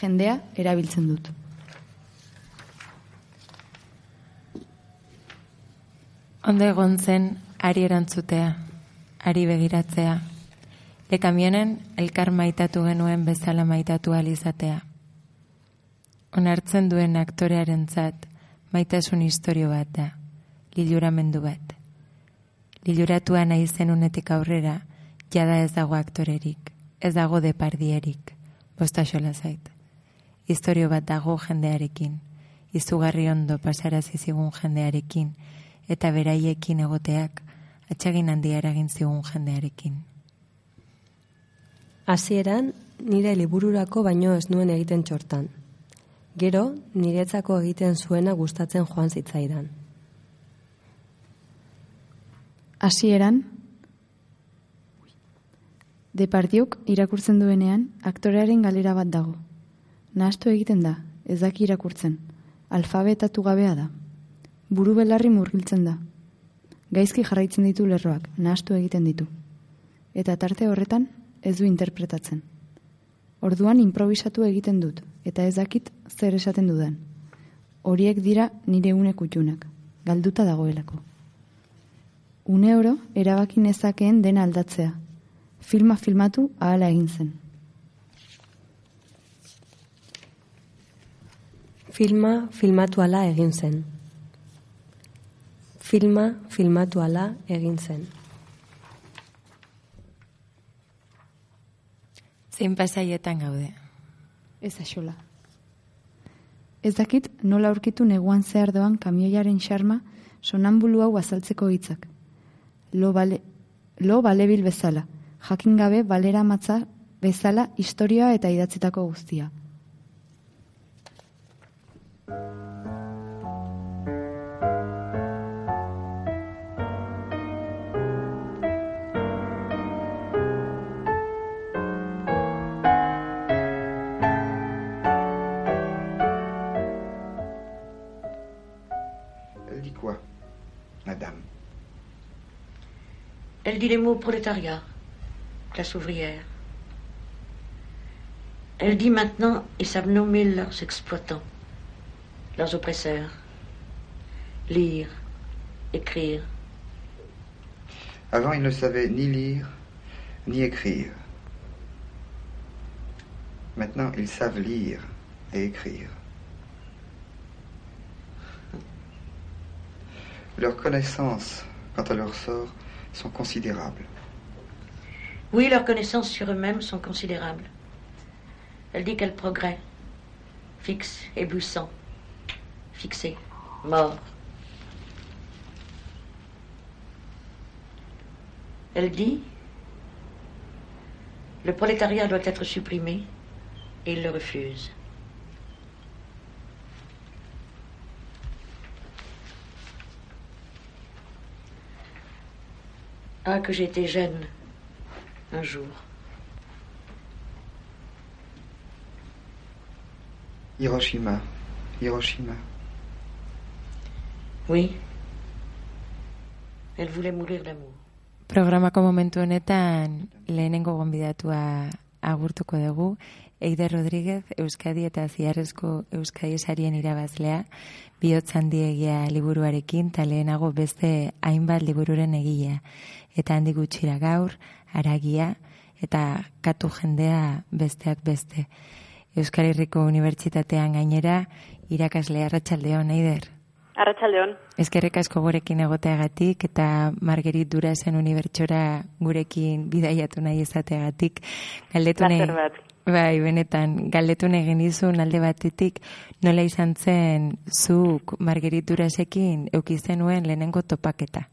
Jendea erabiltzen dut. Ondo egon zen ari erantzutea, ari begiratzea. Le kamionen elkar maitatu genuen bezala maitatu alizatea. Onartzen duen aktorearentzat maitasun historio bat da, liluramendu bat. Liluratua nahi zenunetik aurrera, jada ez dago aktorerik, ez dago depardierik, bostaxola zait. Historio bat dago jendearekin, izugarri ondo pasarazi zigun jendearekin, eta beraiekin egoteak atsegin handia eragin zigun jendearekin. Hasieran nire libururako baino ez nuen egiten txortan. Gero, niretzako egiten zuena gustatzen joan zitzaidan. Hasieran Depardiuk irakurtzen duenean aktorearen galera bat dago. Nahastu egiten da, ez daki irakurtzen. Alfabetatu gabea da. Buru belarri murgiltzen da. Gaizki jarraitzen ditu lerroak, nahastu egiten ditu. Eta tarte horretan ez du interpretatzen. Orduan improvisatu egiten dut, eta ez dakit zer esaten dudan. Horiek dira nire une kutxunak, galduta dagoelako. Une oro, erabaki nezakeen dena aldatzea. Filma filmatu ahala egin zen. Filma filmatu ala egin zen. Filma filmatu ala egin zen. Zein pasaietan gaude. Ez axola. Ez dakit nola aurkitu neguan zehar doan kamioiaren xarma sonambulu hau azaltzeko hitzak. Lo, bale, lo balebil bezala, jakin gabe balera matza bezala historia eta idatzitako guztia. Elle dit quoi, madame? Elle dit les mots prolétariat, classe ouvrière. Elle dit maintenant, ils savent nommer leurs exploitants, leurs oppresseurs, lire, écrire. Avant, ils ne savaient ni lire, ni écrire. Maintenant, ils savent lire et écrire. Leurs connaissances, quant à leur sort, sont considérables. Oui, leurs connaissances sur eux-mêmes sont considérables. Elle dit quel progrès, fixe, éblouissant, fixé, mort. Elle dit le prolétariat doit être supprimé et il le refuse. Ah, que j'étais jeune un jour. Hiroshima, Hiroshima. Oui. Elle voulait mourir d'amour. Programako momentu honetan lehenengo gonbidatua agurtuko dugu, Eider Rodríguez, Euskadi eta Ziarrezko Euskadi sarien irabazlea, bihotz handiegia liburuarekin, eta lehenago beste hainbat libururen egilea. Eta handi gutxira gaur, aragia, eta katu jendea besteak beste. Euskal Herriko Unibertsitatean gainera, irakasle arratsaldeon Eider. Arratsaldeon. Eskerrik asko gurekin egoteagatik eta Margerit Durasen unibertsora gurekin bidaiatu nahi izateagatik. Galdetu nahi, bat. bai, benetan, galdetu nahi genizun alde batetik nola izan zen zuk Margerit Durasekin eukizenuen lehenengo topaketa.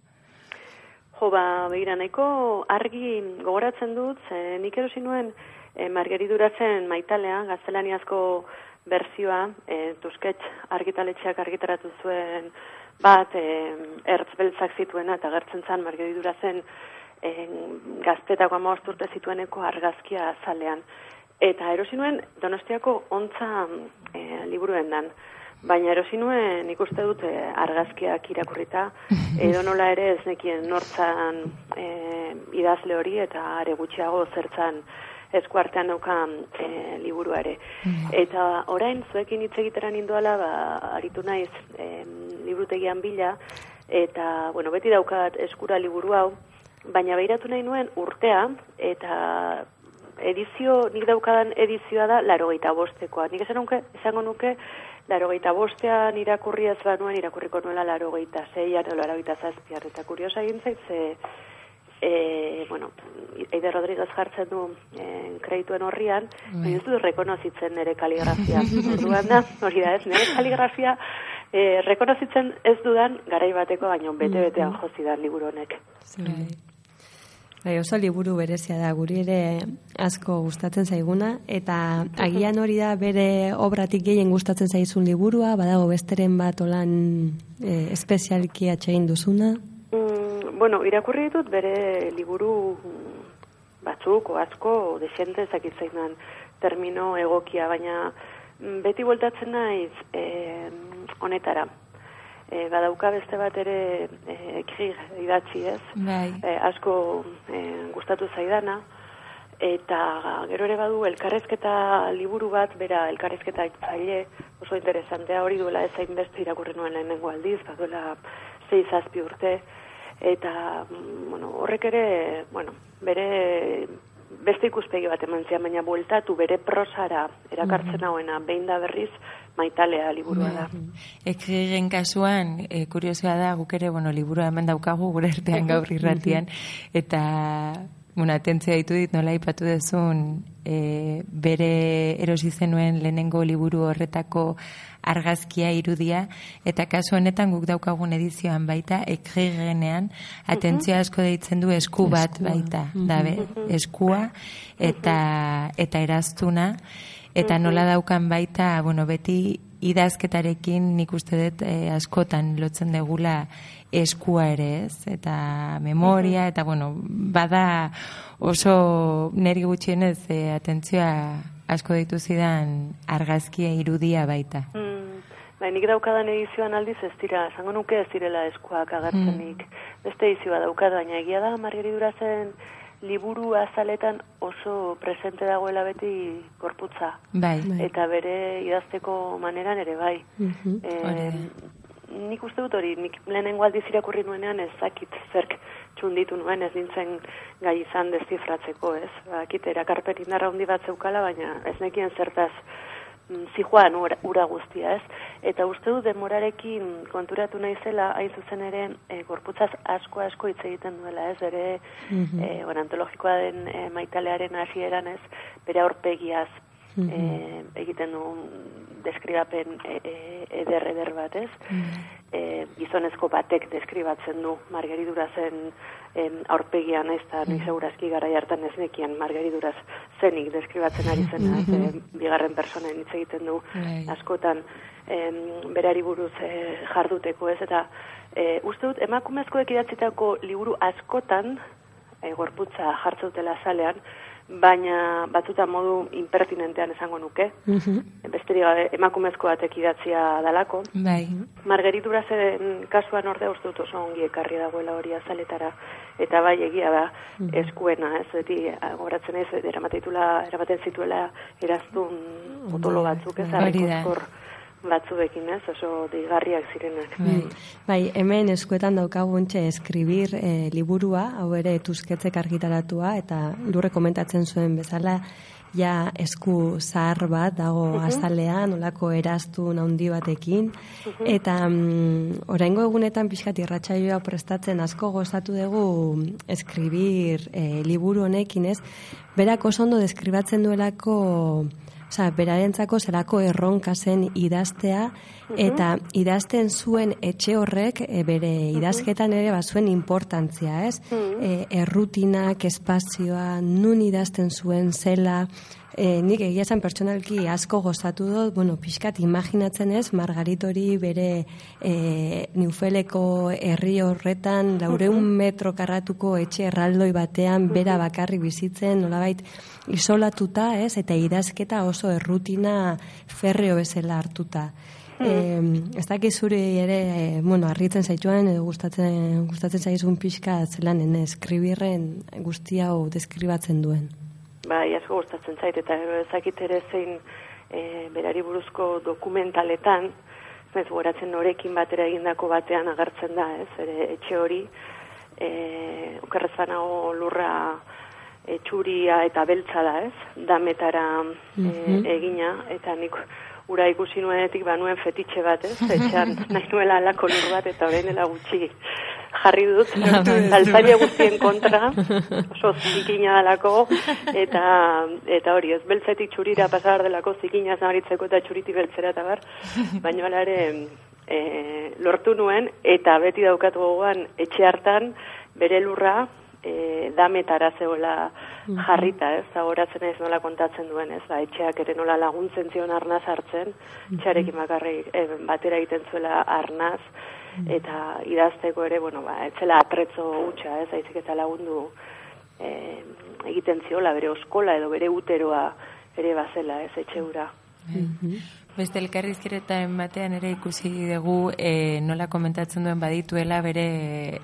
Jo, ba, begira, nahiko argi gogoratzen dut, ze nik erosi nuen e, Margeriduratzen maitalean, gaztelaniazko berzioa, e, Tusquets argitaletxeak argitaratu zuen bat, e, ertz beltzak zituena, eta gertzen zan Margeridurazen e, gaztetako amabost urte zitueneko argazkia azalean. Eta erosi nuen Donostiako ontza e, liburuen dan. Baina erosi nuen ikuste dut e, argazkiak irakurrita, <laughs> edo nola ere ez nekien nortzan e, idazle hori eta are gutxiago zertzan eskuartean daukan e, liburua ere. Eta orain zuekin hitz egiteran indoala, ba, aritu naiz e, liburutegian bila, eta, bueno, beti daukat eskura liburu hau, baina behiratu nahi nuen urtea, eta edizio, nik daukadan edizioa da larogeita bostekoa. Nik esan nuke, esango nuke, larogeita bostean irakurri ez banuen, irakurriko nuela larogeita zeian, edo larogeita zazpian. Eta kuriosa egin zait, ze, e, bueno, Eider Rodríguez jartzen du e, kredituen horrian, baina ez du rekonozitzen nire kaligrafia. <laughs> Orduan da, hori da ez, nire kaligrafia e, rekonozitzen ez dudan garai bateko, baina bete-betean jozidan liburu honek. Bai, oso liburu berezia da, guri ere asko gustatzen zaiguna, eta <laughs> agian hori da bere obratik gehien gustatzen zaizun liburua, badago besteren bat olan e, espezialki atxegin duzuna. Mm, bueno, irakurri ditut bere liburu batzuk, asko, desente ezakitzainan termino egokia, baina mm, beti bueltatzen naiz eh, honetara. E, badauka beste bat ere e, ekrir idatzi ez, Bai. e, asko e, gustatu zaidana, eta gero ere badu elkarrezketa liburu bat, bera elkarrezketa itzaile oso interesantea hori duela ez hainbeste irakurri nuen lehenengo aldiz, baduela zei zazpi urte, eta mm, bueno, horrek ere, bueno, bere beste ikuspegi bat eman zian, baina bueltatu bere prosara erakartzen hauena, behin da berriz, maitalea liburua da. Ekrigen kasuan, e, kuriosoa da, guk ere, bueno, liburua hemen daukagu gure artean gaur irratian, eta, bueno, atentzia ditu dit, nola ipatu dezun, e, bere erosi zenuen lehenengo liburu horretako argazkia irudia, eta kasu honetan guk daukagun edizioan baita, ekrigenean, atentzia asko deitzen du esku bat baita, dabe, eskua, eta, eta eraztuna, eta nola daukan baita, bueno, beti idazketarekin nik uste dut eh, askotan lotzen degula eskua ere, ez? Eta memoria, eta bueno, bada oso neri gutxienez eh, atentzioa asko ditu zidan argazkia irudia baita. Mm, bai, nik daukadan edizioan aldiz ez dira, esango nuke ez direla eskuak agertzenik. Beste edizioa daukat, baina egia da, margeridura zen liburu azaletan oso presente dagoela beti korputza. Bai. Eta bere idazteko maneran ere bai. Mhm, Eh, hori nik uste dut hori, nik lehenengo aldiz irakurri nuenean ez dakit zerk txunditu nuen ez nintzen gai izan dezifratzeko, ez? Bakit erakarpen indarra handi bat zeukala, baina ez nekien zertaz mm, zijoan ura, ura guztia, ez? Eta uste dut demorarekin konturatu naizela hain zuzen ere e, gorputzaz asko asko hitz egiten duela, ez? Bere Mhm. e, bueno, antologikoa den e, maitalearen hasieran ez, bere aurpegiaz Mhm. e, egiten du deskribapen e, e, eder eder bat, ez? E, gizonezko batek deskribatzen du Margeriduraz zen em, aurpegian ez da ni segurazki garai hartan ez nekian Margeriduraz zenik deskribatzen ari zena, ez, e, bigarren personen hitz egiten du Bai. askotan em, berari buruz e, jarduteko, ez? Eta e, uste dut emakumezkoek idatzitako liburu askotan e, gorputza jartzautela zalean, baina batzuta modu impertinentean esango nuke. Besterik gabe emakumezko batek idatzia dalako. Bai. Margeritura zen kasuan orde uste dut oso ongi ekarri dagoela hori azaletara. Eta bai egia da eskuena, ez, beti goratzen ez, eramateitula, eramaten zituela eraztun potolo batzuk, ez, Hori da. Batzuekin, ez, oso deigarriak zirenak. Bai, hemen eskuetan daukaguntxe eskribir e, liburua, hau ere tuzketzek argitaratua, eta lurre komentatzen zuen bezala, ja esku zahar bat dago azalean, olako eraztun handi batekin, eta mm, oraingo egunetan pixkat irratsaioa prestatzen asko gozatu dugu eskribir e, liburu honekin, ez? Berak oso ondo deskribatzen duelako Osa, berarentzako zelako erronka zen idaztea, eta idazten zuen etxe horrek e, bere idazketan ere bazuen importantzia, ez? E, errutinak, espazioa, nun idazten zuen zela, e, nik egia esan pertsonalki asko gozatu dut, bueno, pixkat imaginatzen ez, Margaritori bere e, Niufeleko herri horretan, laureun metro karratuko etxe erraldoi batean, bera bakarrik bizitzen, nolabait, isolatuta, ez, eta idazketa oso errutina ferreo bezala hartuta. Eh, ez dakit zuri ere, eh, bueno, arritzen zaituen edo gustatzen, gustatzen zaizun pixka zelanen eskribirren guzti hau deskribatzen duen. Bai, asko gustatzen zait, eta ezakit ere zein e, berari buruzko dokumentaletan, ez goratzen norekin batera egindako batean agertzen da, ez, ere etxe hori, e, okerrez banago lurra e, txuria eta beltza da, ez, dametara e, egina, eta nik ura ikusi nuenetik banuen fetitxe bat, ez, <laughs> etxean nahi nuela alako lur bat, eta orain dela gutxi jarri dut, alzaile guztien kontra, oso zikina dalako, eta, eta hori, ez beltzetik txurira pasar delako zikina zamaritzeko eta txuriti beltzera eta bar, baina hala ere e, lortu nuen, eta beti daukatu gogoan etxe hartan bere lurra e, dametara zeola jarrita, ez, zagoratzen ez nola kontatzen duen, ez, ba, etxeak ere nola laguntzen zion arnaz hartzen, etxearekin bakarrik e, batera egiten zuela arnaz, eta idazteko ere, bueno, ba, etzela atretzo hutsa, ez, aizik eta lagundu e, egiten ziola bere oskola edo bere uteroa ere bazela, ez, etxe hura. Beste elkarrizkeretan batean ere ikusi dugu e, nola komentatzen duen badituela bere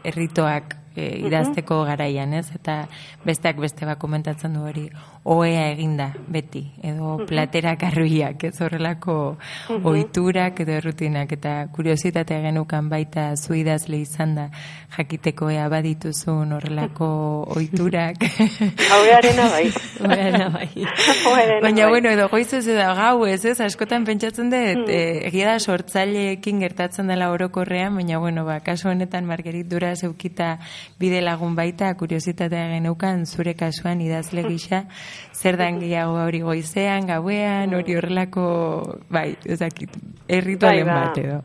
erritoak e, idazteko garaian, ez? Eta besteak beste bat komentatzen du hori oea eginda beti, edo platera karruiak, ez horrelako ohiturak edo errutinak, eta kuriositatea genukan baita zu idazle izan da jakiteko ea badituzun horrelako <laughs> ohiturak. Oearena bai. Oearena <laughs> bai. Baina, bai. bueno, edo goizuz edo gau ez, ez, askotan pentsatzen dut, eh, egia da sortzaileekin gertatzen dela orokorrean, baina, bueno, ba, kasu honetan Margerit Dura zeukita bide lagun baita, kuriositatea geneukan, zure kasuan idazle gisa, <laughs> zer dan gehiago hori goizean, gauean, hori horrelako, bai, ezakit, erritualen Bai, ba. bat edo.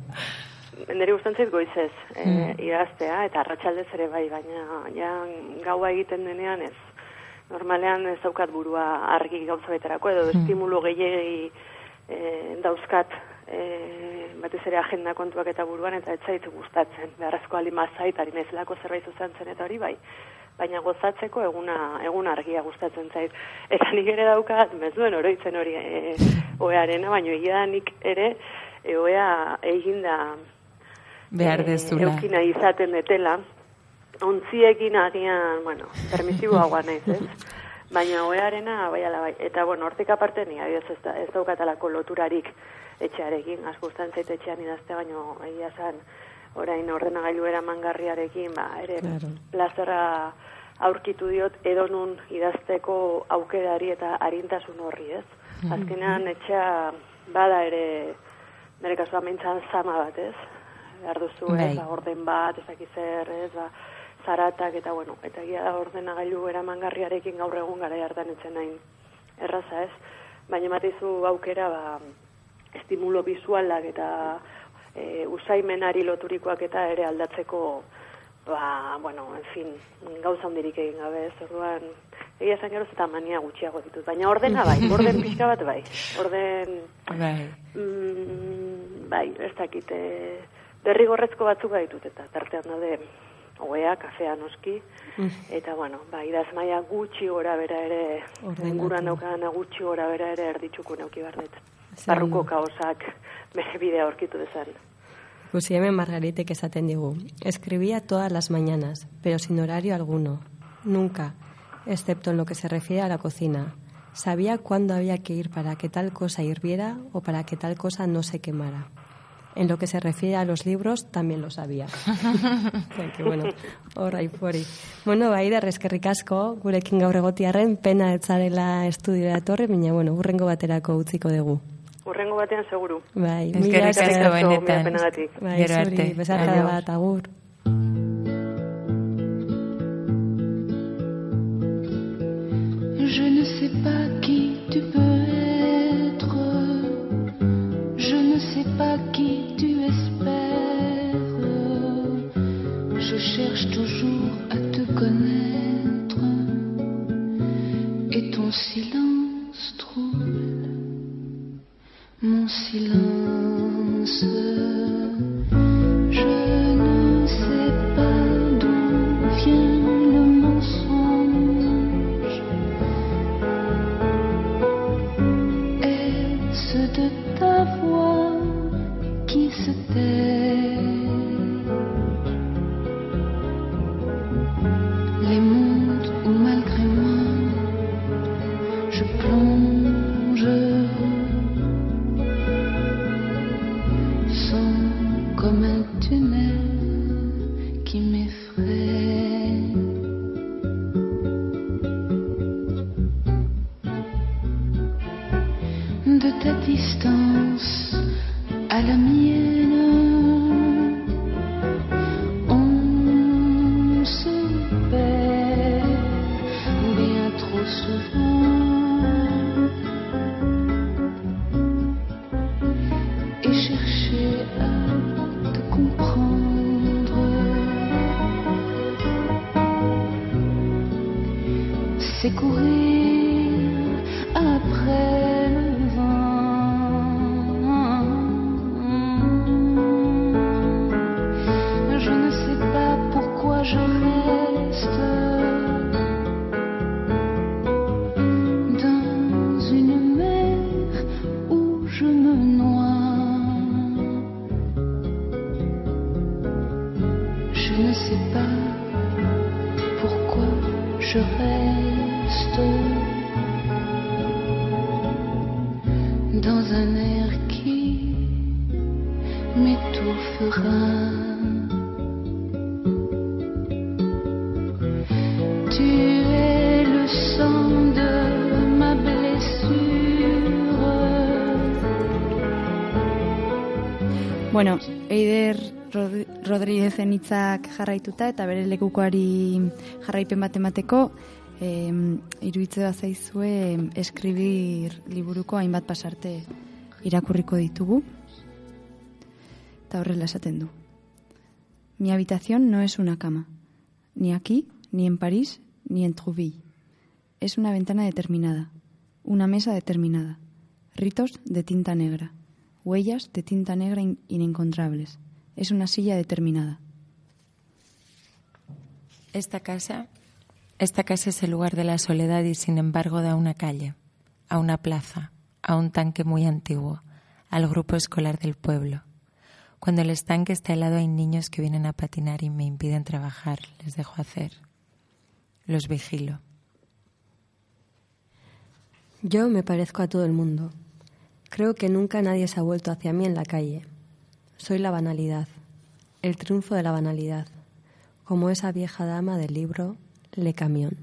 Nire gustatzen zait goizez e, Mm. idaztea, eta arratsaldez ere bai, baina ja, gaua egiten denean ez. Normalean ez daukat burua argi gauza beterako, edo Mm. estimulu gehiegi e, dauzkat e, batez ere agenda kontuak eta buruan, eta ez zait gustatzen. Beharrezko alimazait, ari naizelako zerbait zuzentzen eta hori bai. Baina gozatzeko eguna, egun argia gustatzen zait. Eta nik ere daukat, mezuen oroitzen hori e, oearena, baina egia nik ere e, oea eginda Behar eh, dezula. eukina izaten detela, ontziekin agian, bueno, permisiboagoa naiz, ez? Baina oearena, bai ala bai. Eta, bueno, hortik aparte ni, ez, da, ez daukatalako loturarik etxearekin, asko gustan zait etxean idazte, baina egia zan, orain ordenagailu eramangarriarekin, ba, ere, Claro. plazera aurkitu diot edonun idazteko aukerari eta arintasun horri, ez? Mhm. Azkenean etxea bada ere bere kasuan mintzan zama bat, ez? Behar duzu, Bai. ez, ba, orden bat, ez dakit zer, ez, ba, zaratak, eta bueno, eta gira da ordenagailu eramangarriarekin gaur egun gara hartan etzen nahin erraza, ez? Baina ematizu aukera, ba, estimulo visualak eta e, usaimenari loturikoak eta ere aldatzeko ba, bueno, en fin, gauza handirik egin gabe, ez? Orduan, egia esan geroz eta mania gutxiago ditut, baina ordena bai, orden pixka bat bai, orden, Bai. mm, bai, ez dakit, e, derrigorrezko batzuk ditut, eta tartean daude, oea, kafea noski, eta bueno, ba, idaz maila gutxi gora bera ere, inguruan daukana gutxi gora bera ere erditzuko neuki bardet. Barruko kaosak bere bidea aurkitu dezan. Ikusi hemen Margaritek esaten digu. Escribía todas las mañanas, pero sin horario alguno. Nunca, excepto en lo que se refiere a la cocina. Sabía cuándo había que ir para que tal cosa hirviera o para que tal cosa no se quemara. En lo que se refiere a los libros, también lo sabía. <laughs> Que, bueno, horrai fori. Bueno, bai, da, eskerrik asko, gurekin gaur egotiarren, pena etzarela estudiora etorri, baina, bueno, urrengo baterako utziko dugu. Urrengo batean seguru. Bai, Eskerrik mila asko esker. benetan. penagatik. Bai, Gero zuri, arte. besarkada Adio. bat, agur. Je ne sais pas qui tu peux être. Je ne sais pas qui tu espères. Je cherche toujours à te connaître. Et ton silence trouble mon silence. Bueno, Eider Rod- Rodríguezen hitzak jarraituta eta bere lekukoari jarraipen bat emateko em, iruditze bat zaizue eskribir liburuko hainbat pasarte irakurriko ditugu. Eta horrela esaten du. Mi habitación no es una cama, ni aquí, ni en París, ni en Trouville. Es una ventana determinada, una mesa determinada, ritos de tinta negra, huellas de tinta negra in- inencontrables. Es una silla determinada. Esta casa, esta casa es el lugar de la soledad y sin embargo da a una calle, a una plaza, a un tanque muy antiguo, al grupo escolar del pueblo. Cuando el estanque está helado hay niños que vienen a patinar y me impiden trabajar, les dejo hacer. Los vigilo. Yo me parezco a todo el mundo. Creo que nunca nadie se ha vuelto hacia mí en la calle. Soy la banalidad, el triunfo de la banalidad, como esa vieja dama del libro Le Camión.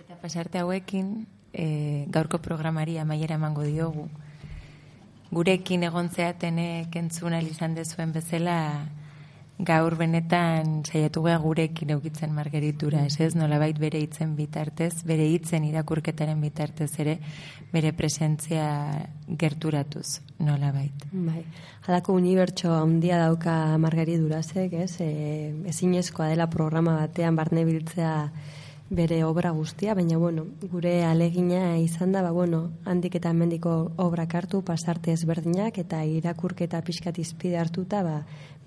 Eta pasarte hauekin, e, gaurko programari amaiera emango diogu. Gurekin egon zeatenek entzun ahal izan dezuen bezala, gaur benetan saiatu gea gurekin eukitzen margeritura, ez ez, nolabait bere hitzen bitartez, bere hitzen irakurketaren bitartez ere, bere presentzia gerturatuz, nolabait. Bai, halako unibertso handia dauka Margari Durazek, ez? E, ezinezkoa dela programa batean barne biltzea bere obra guztia, baina bueno, gure alegina izan da, ba bueno, handik eta mendiko obrak hartu, pasarte ezberdinak eta irakurketa pixkat izpide hartuta, ba,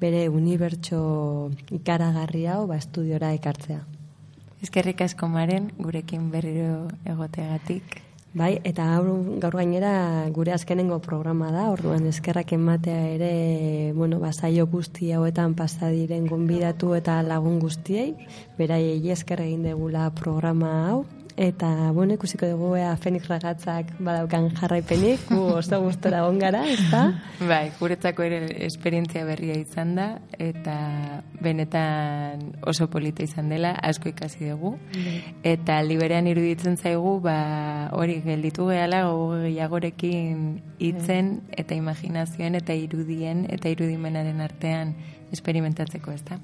bere unibertso ikaragarri hau ba, estudiora ekartzea. Ezkerrik asko maren, gurekin berriro egoteagatik. Bai, eta gaur, gainera gure azkenengo programa da, orduan eskerrak ematea ere, bueno, basaio guzti hauetan pasa diren gonbidatu eta lagun guztiei, beraiei esker egin degula programa hau, eta, bueno, ikusiko dugu ea Fenix Ragatzak badaukan jarraipenik, gu oso gustora egon gara, ezta? Bai, guretzako ere esperientzia berria izan da, eta benetan oso polita izan dela, asko ikasi dugu. Eta liberean iruditzen zaigu, ba, hori gelditu gehala gehiagorekin hitzen eta imaginazioen eta irudien eta irudimenaren artean esperimentatzeko, ezta?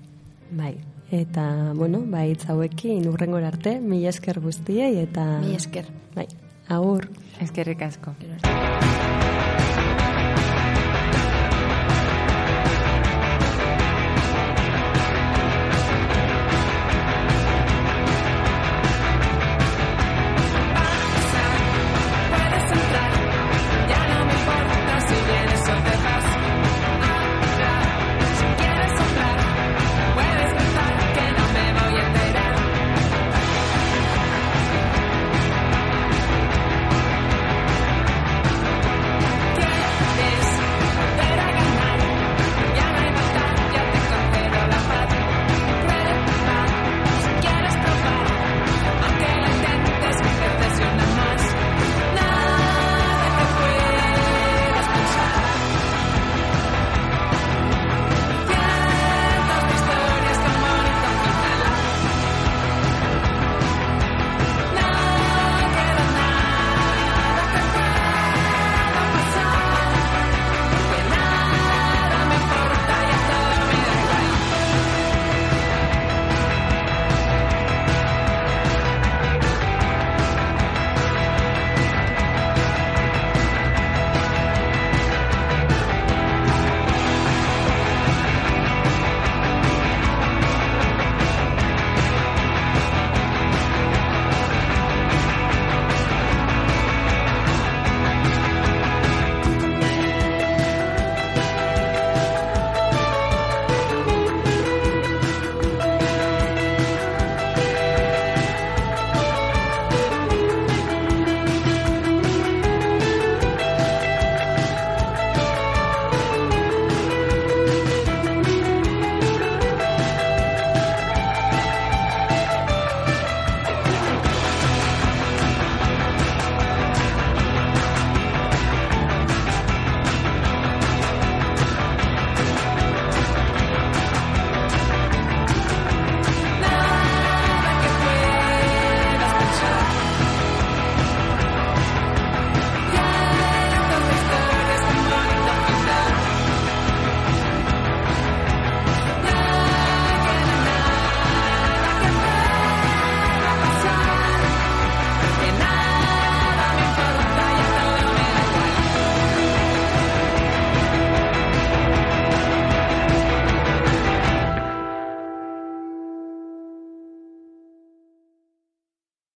Bai, eta, bueno, bai, hitz hauekin urrengora arte, mila esker guztiei, eta... Mila esker. Bai, agur. Eskerrik asko.